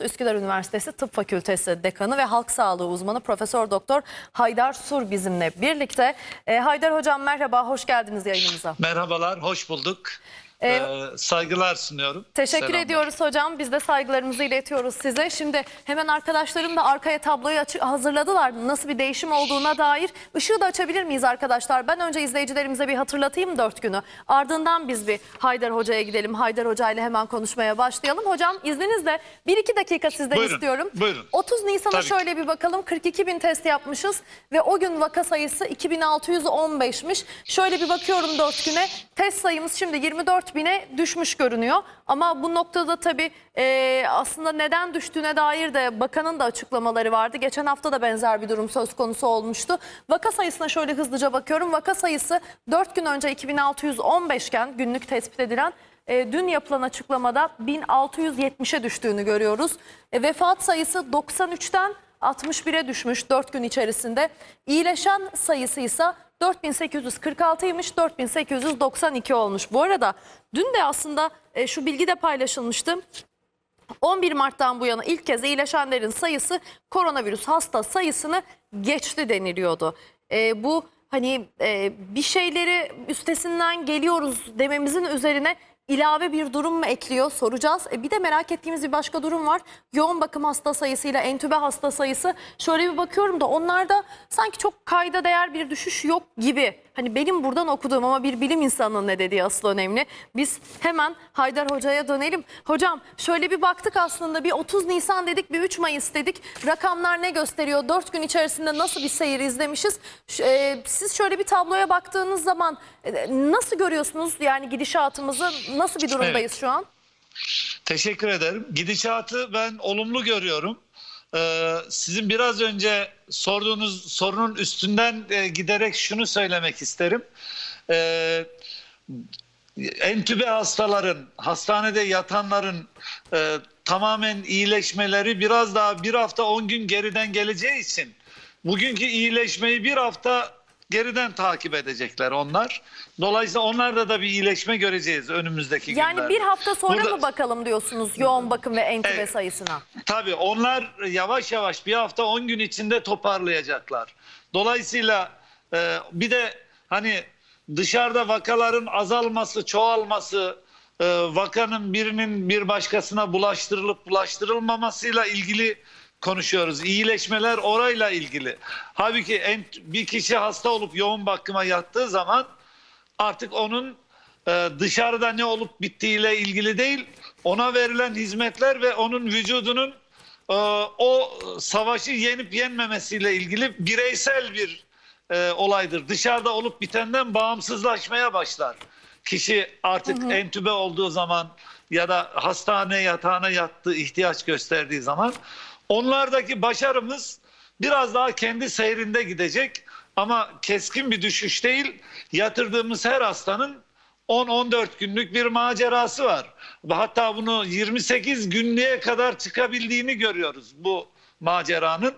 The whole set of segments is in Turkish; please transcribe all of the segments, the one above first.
Üsküdar Üniversitesi Tıp Fakültesi Dekanı ve Halk Sağlığı Uzmanı Profesör Doktor Haydar Sur bizimle birlikte. Ee, Haydar Hocam merhaba, hoş geldiniz yayınımıza. Merhabalar, hoş bulduk. Ee, Ee, saygılar sunuyorum. Teşekkür Selamlar. ediyoruz hocam. Biz de saygılarımızı iletiyoruz size. Şimdi hemen arkadaşlarım da arkaya tabloyu hazırladılar. Nasıl bir değişim olduğuna dair. Işığı da açabilir miyiz arkadaşlar? Ben önce izleyicilerimize bir hatırlatayım dört günü. Ardından biz bir Haydar Hoca'ya gidelim. Haydar Hoca ile hemen konuşmaya başlayalım. Hocam izninizle bir iki dakika sizden Buyurun, istiyorum. buyurun. 30 Nisan'a şöyle bir bakalım. 42 bin test yapmışız ve o gün vaka sayısı 2615'miş. Şöyle bir bakıyorum 4 güne. Test sayımız şimdi 24 bine düşmüş görünüyor. Ama bu noktada tabii e, aslında neden düştüğüne dair de bakanın da açıklamaları vardı. Geçen hafta da benzer bir durum söz konusu olmuştu. Vaka sayısına şöyle hızlıca bakıyorum. Vaka sayısı 4 gün önce 2615 iken günlük tespit edilen e, dün yapılan açıklamada 1670'e düştüğünü görüyoruz. E, vefat sayısı 93'ten 61'e düşmüş 4 gün içerisinde. İyileşen sayısı ise 4846'ymış 4892 olmuş. Bu arada dün de aslında e, şu bilgi de paylaşılmıştı. 11 Mart'tan bu yana ilk kez iyileşenlerin sayısı koronavirüs hasta sayısını geçti deniliyordu. E, bu hani e, bir şeyleri üstesinden geliyoruz dememizin üzerine ilave bir durum mu ekliyor soracağız. E, bir de merak ettiğimiz bir başka durum var. Yoğun bakım hasta sayısıyla entübe hasta sayısı. Şöyle bir bakıyorum da onlarda sanki çok kayda değer bir düşüş yok gibi. Hani benim buradan okuduğum ama bir bilim insanının ne dediği asıl önemli. Biz hemen Haydar Hoca'ya dönelim. Hocam şöyle bir baktık aslında bir 30 Nisan dedik bir 3 Mayıs dedik. Rakamlar ne gösteriyor? 4 gün içerisinde nasıl bir seyir izlemişiz? E, siz şöyle bir tabloya baktığınız zaman e, nasıl görüyorsunuz yani gidişatımızı? Nasıl bir durumdayız Evet. şu an? Teşekkür ederim. Gidişatı ben olumlu görüyorum. Ee, sizin biraz önce sorduğunuz sorunun üstünden e, giderek şunu söylemek isterim. Ee, entübe hastaların, hastanede yatanların e, tamamen iyileşmeleri biraz daha bir hafta 10 gün geriden geleceği için bugünkü iyileşmeyi bir hafta geriden takip edecekler onlar. Dolayısıyla onlarda da bir iyileşme göreceğiz önümüzdeki Yani günlerde. bir hafta sonra Burada- mı bakalım diyorsunuz yoğun bakım ve entübe Evet. sayısına? Tabii onlar yavaş yavaş bir hafta 10 gün içinde toparlayacaklar. Dolayısıyla e, bir de hani dışarıda vakaların azalması, çoğalması, e, vakanın birinin bir başkasına bulaştırılıp bulaştırılmamasıyla ilgili konuşuyoruz. İyileşmeler orayla ilgili. Halbuki en, bir kişi hasta olup yoğun bakıma yattığı zaman artık onun e, dışarıda ne olup bittiğiyle ilgili değil, ona verilen hizmetler ve onun vücudunun e, o savaşı yenip yenmemesiyle ilgili bireysel bir e, olaydır. Dışarıda olup bitenden bağımsızlaşmaya başlar. Kişi artık entübe olduğu zaman ya da hastane yatağına yattığı ihtiyaç gösterdiği zaman onlardaki başarımız biraz daha kendi seyrinde gidecek ama keskin bir düşüş değil. Yatırdığımız her hastanın 10-14 günlük bir macerası var. Hatta bunu 28 günlüğe kadar çıkabildiğini görüyoruz bu maceranın.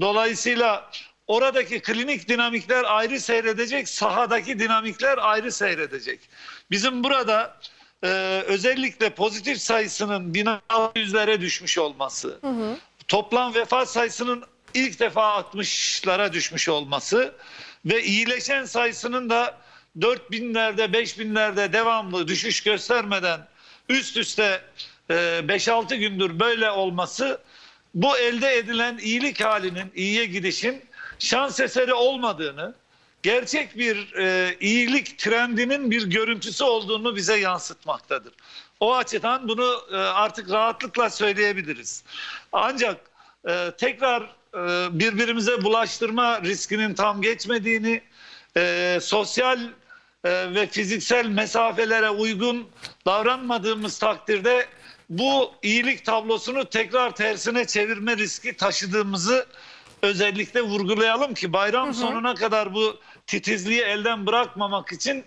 Dolayısıyla oradaki klinik dinamikler ayrı seyredecek, sahadaki dinamikler ayrı seyredecek. Bizim burada e, özellikle pozitif sayısının 1600'lere düşmüş olması, toplam vefat sayısının ilk defa 60'lara düşmüş olması ve iyileşen sayısının da 4000'lerde 5000'lerde devamlı düşüş göstermeden üst üste e, 5-6 gündür böyle olması bu elde edilen iyilik halinin, iyiye gidişin şans eseri olmadığını, gerçek bir e, iyilik trendinin bir görüntüsü olduğunu bize yansıtmaktadır. O açıdan bunu e, artık rahatlıkla söyleyebiliriz. Ancak e, tekrar e, birbirimize bulaştırma riskinin tam geçmediğini, sosyal ve fiziksel mesafelere uygun davranmadığımız takdirde bu iyilik tablosunu tekrar tersine çevirme riski taşıdığımızı özellikle vurgulayalım ki bayram sonuna kadar bu titizliği elden bırakmamak için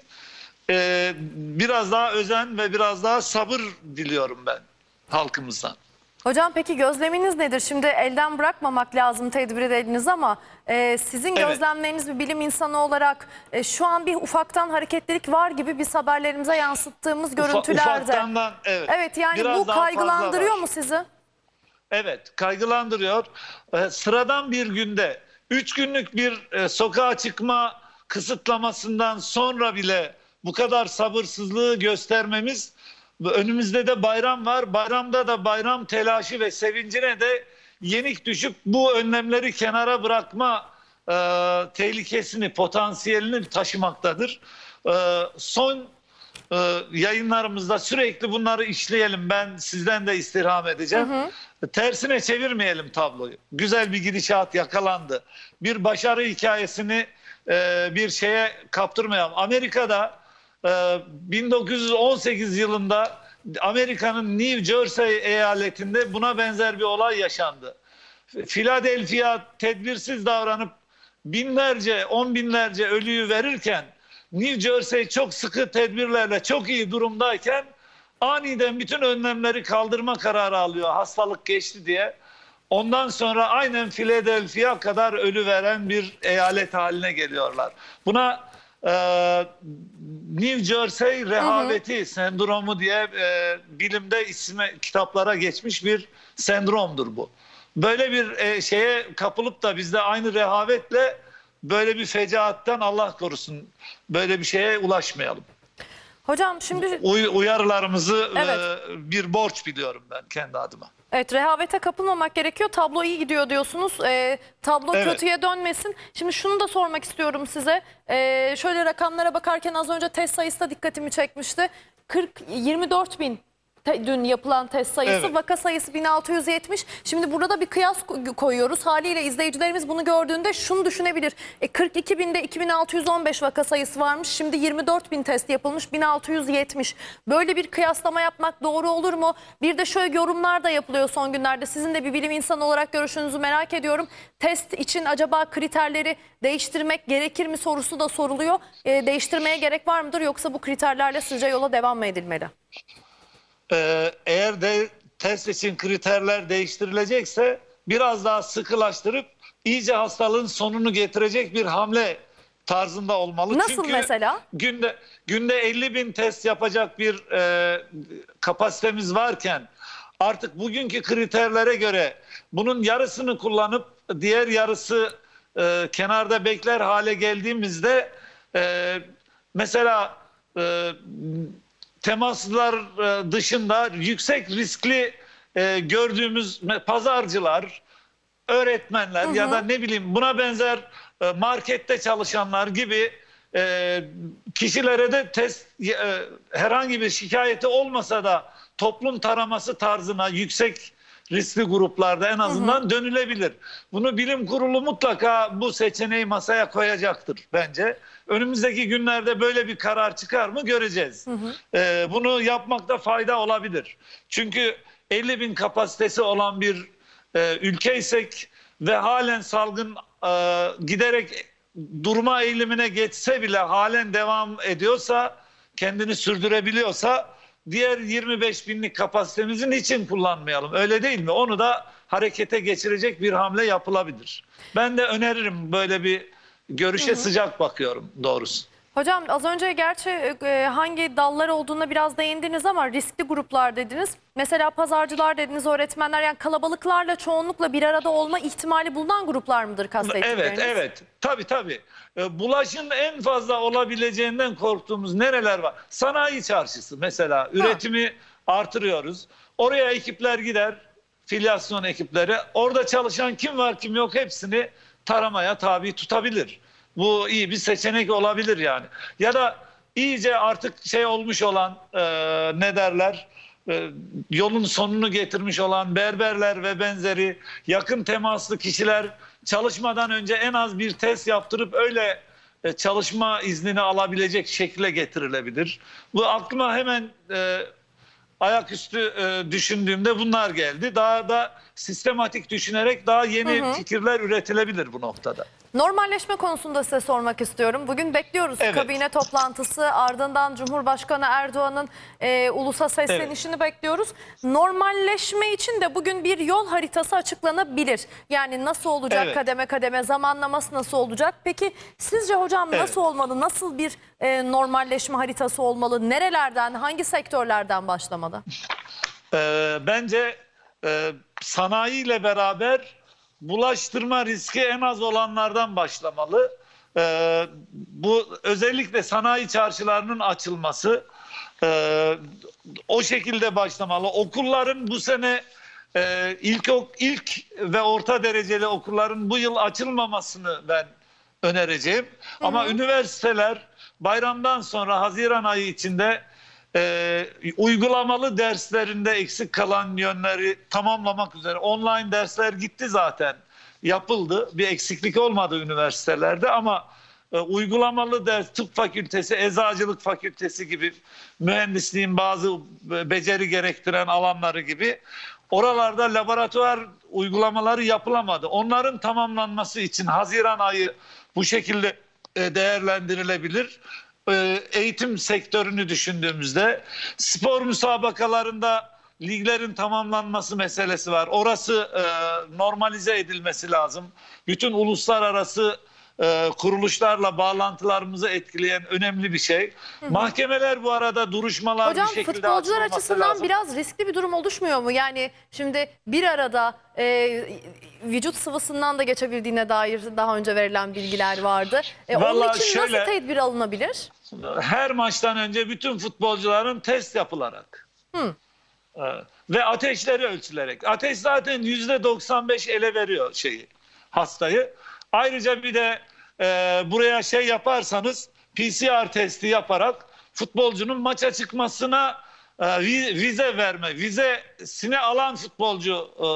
e, biraz daha özen ve biraz daha sabır diliyorum ben halkımızdan. Hocam peki gözleminiz nedir? Şimdi elden bırakmamak lazım tedbirleriniz ama e, sizin Evet. gözlemleriniz bir bilim insanı olarak e, şu an bir ufaktan hareketlilik var gibi biz haberlerimize yansıttığımız Ufa- görüntülerde. ufaktandan, evet. Evet yani Biraz bu kaygılandırıyor mu sizi? Evet, kaygılandırıyor. Ee, sıradan bir günde 3 günlük bir e, sokağa çıkma kısıtlamasından sonra bile bu kadar sabırsızlığı göstermemiz önümüzde de bayram var. Bayramda da bayram telaşı ve sevincine de yenik düşüp bu önlemleri kenara bırakma e, tehlikesini, potansiyelini taşımaktadır. E, son e, yayınlarımızda sürekli bunları işleyelim. Ben sizden de istirham edeceğim. Tersine çevirmeyelim tabloyu. Güzel bir gidişat yakalandı. Bir başarı hikayesini e, bir şeye kaptırmayalım. Amerika'da 1918 yılında Amerika'nın New Jersey eyaletinde buna benzer bir olay yaşandı. Philadelphia tedbirsiz davranıp binlerce, on binlerce ölüyü verirken New Jersey çok sıkı tedbirlerle çok iyi durumdayken aniden bütün önlemleri kaldırma kararı alıyor hastalık geçti diye. Ondan sonra aynen Philadelphia kadar ölü veren bir eyalet haline geliyorlar. Buna e, New Jersey rehaveti sendromu diye e, bilimde ismi kitaplara geçmiş bir sendromdur bu. Böyle bir e, şeye kapılıp da bizde aynı rehavetle böyle bir fecaatten Allah korusun böyle bir şeye ulaşmayalım. Hocam şimdi Uy- uyarılarımızı e, Evet. bir borç biliyorum ben kendi adıma. Evet rehavete kapılmamak gerekiyor. Tablo iyi gidiyor diyorsunuz. Ee, tablo Evet. kötüye dönmesin. Şimdi şunu da sormak istiyorum size. Ee, şöyle rakamlara bakarken az önce test sayısı da dikkatimi çekmişti. 40 24 bin te- dün yapılan test sayısı, Evet. vaka sayısı 1670. Şimdi burada bir kıyas ko- koyuyoruz. Haliyle izleyicilerimiz bunu gördüğünde şunu düşünebilir. E, 42 binde 2615 vaka sayısı varmış. Şimdi 24 bin test yapılmış 1670. Böyle bir kıyaslama yapmak doğru olur mu? Bir de şöyle yorumlar da yapılıyor son günlerde. Sizin de bir bilim insanı olarak görüşünüzü merak ediyorum. Test için acaba kriterleri değiştirmek gerekir mi sorusu da soruluyor. E, değiştirmeye gerek var mıdır yoksa bu kriterlerle sizce yola devam mı edilmeli? Ee, eğer de test için kriterler değiştirilecekse biraz daha sıkılaştırıp iyice hastalığın sonunu getirecek bir hamle tarzında olmalı. Nasıl Çünkü mesela? Günde günde 50 bin test yapacak bir e, kapasitemiz varken artık bugünkü kriterlere göre bunun yarısını kullanıp diğer yarısı e, kenarda bekler hale geldiğimizde e, mesela e, temaslar e, dışında yüksek riskli e, gördüğümüz pazarcılar, öğretmenler ya da ne bileyim buna benzer e, markette çalışanlar gibi kişilere de test herhangi bir şikayeti olmasa da toplum taraması tarzına yüksek riskli gruplarda en azından dönülebilir. Bunu bilim kurulu mutlaka bu seçeneği masaya koyacaktır bence. Önümüzdeki günlerde böyle bir karar çıkar mı göreceğiz. E, bunu yapmakta fayda olabilir. Çünkü 50 bin kapasitesi olan bir e, ülkeysek ve halen salgın e, giderek durma eğilimine geçse bile halen devam ediyorsa kendini sürdürebiliyorsa diğer 25 binlik kapasitemizin için kullanmayalım öyle değil mi? Onu da harekete geçirecek bir hamle yapılabilir. Ben de öneririm böyle bir görüşe sıcak bakıyorum doğrusu. Hocam az önce gerçi e, hangi dallar olduğuna biraz değindiniz ama riskli gruplar dediniz. Mesela pazarcılar dediniz, öğretmenler yani kalabalıklarla çoğunlukla bir arada olma ihtimali bulunan gruplar mıdır kastettikleriniz? Evet, evet. Tabii tabii. Ee, Bulaşın en fazla olabileceğinden korktuğumuz nereler var? Sanayi çarşısı mesela. Üretimi artırıyoruz. Oraya ekipler gider, filyasyon ekipleri. Orada çalışan kim var kim yok hepsini taramaya tabi tutabilir. Bu iyi bir seçenek olabilir yani. Ya da iyice artık şey olmuş olan e, ne derler? e, yolun sonunu getirmiş olan berberler ve benzeri yakın temaslı kişiler çalışmadan önce en az bir test yaptırıp öyle e, çalışma iznini alabilecek şekle getirilebilir. Bu aklıma hemen e, ayaküstü e, düşündüğümde bunlar geldi. Daha da sistematik düşünerek daha yeni fikirler üretilebilir bu noktada. Normalleşme konusunda size sormak istiyorum. Bugün bekliyoruz Evet. kabine toplantısı ardından Cumhurbaşkanı Erdoğan'ın e, ulusa seslenişini bekliyoruz. Normalleşme için de bugün bir yol haritası açıklanabilir. Yani nasıl olacak Evet. kademe kademe zamanlaması nasıl olacak? Peki sizce hocam Evet. nasıl olmalı? Nasıl bir e, normalleşme haritası olmalı? Nerelerden hangi sektörlerden başlamalı? Ee, bence e, sanayiyle beraber bulaştırma riski en az olanlardan başlamalı. E, bu özellikle sanayi çarşılarının açılması e, o şekilde başlamalı. Okulların bu sene e, ilk ilk ve orta dereceli okulların bu yıl açılmamasını ben önereceğim. Ama üniversiteler bayramdan sonra Haziran ayı içinde e, uygulamalı derslerinde eksik kalan yönleri tamamlamak üzere online dersler gitti zaten yapıldı. Bir eksiklik olmadı üniversitelerde ama e, uygulamalı ders tıp fakültesi, eczacılık fakültesi gibi mühendisliğin bazı be- beceri gerektiren alanları gibi oralarda laboratuvar uygulamaları yapılamadı. Onların tamamlanması için Haziran ayı bu şekilde e, değerlendirilebilir. E, Eğitim sektörünü düşündüğümüzde spor müsabakalarında liglerin tamamlanması meselesi var. Orası e, normalize edilmesi lazım. Bütün uluslararası e, kuruluşlarla bağlantılarımızı etkileyen önemli bir şey. Mahkemeler bu arada duruşmalar Hocam bir şekilde futbolcular açısından lazım. biraz riskli bir durum oluşmuyor mu? Yani şimdi bir arada e, vücut sıvısından da geçebildiğine dair daha önce verilen bilgiler vardı. E, onun için şöyle- nasıl tedbir alınabilir? her maçtan önce bütün futbolcuların test yapılarak Hı. e, ve ateşleri ölçülerek. Ateş zaten yüzde 95 ele veriyor şeyi hastayı. Ayrıca bir de e, buraya şey yaparsanız PCR testi yaparak futbolcunun maça çıkmasına e, vi- vize verme, vizesini alan futbolcu e,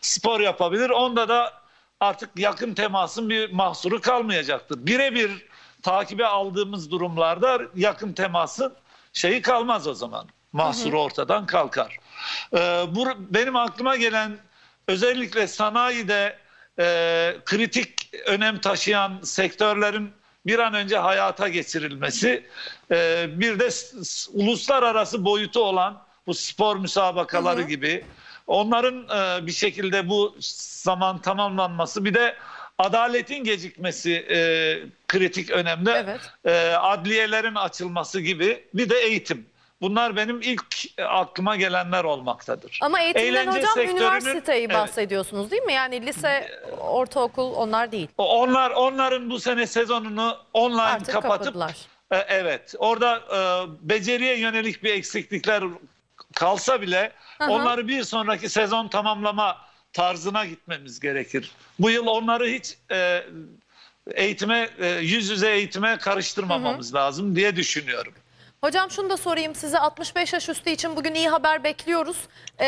spor yapabilir. Onda da artık yakın temasın bir mahsuru kalmayacaktır. Birebir takibe aldığımız durumlarda yakın temasın şeyi kalmaz o zaman. Mahsuru ortadan kalkar. Ee, bu benim aklıma gelen özellikle sanayide e, kritik önem taşıyan sektörlerin bir an önce hayata geçirilmesi, e, bir de uluslararası boyutu olan bu spor müsabakaları gibi onların e, bir şekilde bu zaman tamamlanması, bir de adaletin gecikmesi e, kritik önemli. Evet. E, adliyelerin açılması gibi bir de eğitim. Bunlar benim ilk aklıma gelenler olmaktadır. Ama eğitimden Eğlence hocam sektörünün- üniversiteyi Evet. bahsediyorsunuz değil mi? Yani lise, ortaokul onlar değil. Onlar onların bu sene sezonunu online Artık kapatıp kapadılar. E, evet orada e, beceriye yönelik bir eksiklikler kalsa bile hı. onları bir sonraki sezon tamamlama tarzına gitmemiz gerekir. Bu yıl onları hiç e, eğitime e, yüz yüze eğitime karıştırmamamız lazım diye düşünüyorum. Hocam şunu da sorayım size 65 yaş üstü için bugün iyi haber bekliyoruz. Ee,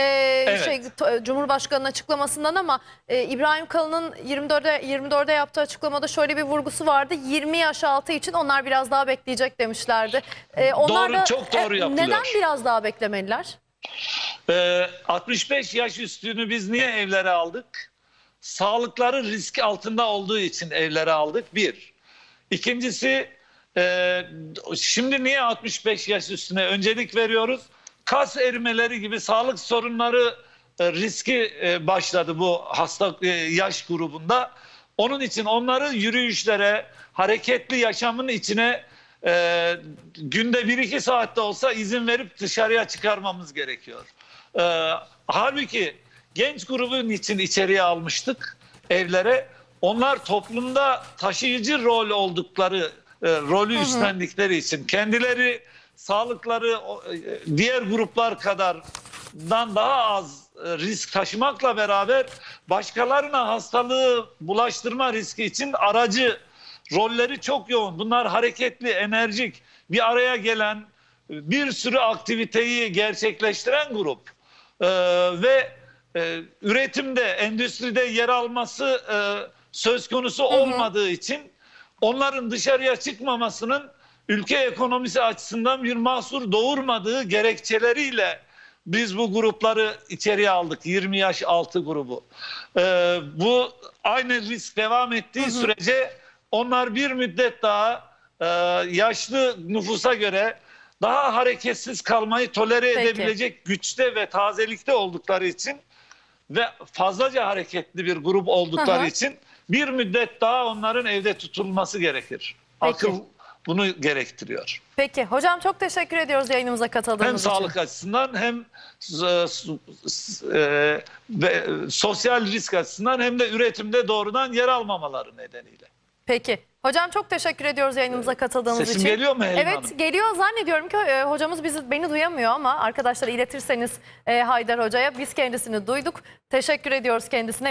Evet. şey, Cumhurbaşkanı'nın açıklamasından ama e, İbrahim Kalın'ın 24'e 24'e yaptığı açıklamada şöyle bir vurgusu vardı. 20 yaş altı için onlar biraz daha bekleyecek demişlerdi. Ee, onlar Doğru, da, çok doğru e, yapılıyor. Neden biraz daha beklemeliler? Ee, 65 yaş üstünü biz niye evlere aldık? Sağlıkları risk altında olduğu için evlere aldık. Bir. İkincisi e, şimdi niye 65 yaş üstüne öncelik veriyoruz? Kas erimeleri gibi sağlık sorunları e, riski e, başladı bu hasta e, yaş grubunda. Onun için onları yürüyüşlere, hareketli yaşamın içine e, günde 1-2 saatte olsa izin verip dışarıya çıkarmamız gerekiyor. E, halbuki genç grubun için içeriye almıştık evlere. Onlar toplumda taşıyıcı rol oldukları, e, rolü üstlendikleri için kendileri sağlıkları e, diğer gruplar kadardan daha az e, risk taşımakla beraber başkalarına hastalığı bulaştırma riski için aracı rolleri çok yoğun. Bunlar hareketli, enerjik, bir araya gelen bir sürü aktiviteyi gerçekleştiren grup. Ee, ve e, üretimde, endüstride yer alması e, söz konusu olmadığı için onların dışarıya çıkmamasının ülke ekonomisi açısından bir mahsur doğurmadığı gerekçeleriyle biz bu grupları içeriye aldık. 20 yaş altı grubu. Ee, bu aynı risk devam ettiği sürece onlar bir müddet daha e, yaşlı nüfusa göre daha hareketsiz kalmayı tolere Peki. edebilecek güçte ve tazelikte oldukları için ve fazlaca hareketli bir grup oldukları Hı hı. için bir müddet daha onların evde tutulması gerekir. Peki. Akıl bunu gerektiriyor. Peki hocam çok teşekkür ediyoruz yayınımıza katıldığınız Hem için. sağlık açısından hem e, e, sosyal risk açısından hem de üretimde doğrudan yer almamaları nedeniyle. Peki. Hocam çok teşekkür ediyoruz yayınımıza katıldığınız Sesim için. geliyor mu Helin Evet Hanım? geliyor. Zannediyorum ki e, hocamız bizi beni duyamıyor ama arkadaşlar iletirseniz e, Haydar Hoca'ya biz kendisini duyduk. Teşekkür ediyoruz kendisine.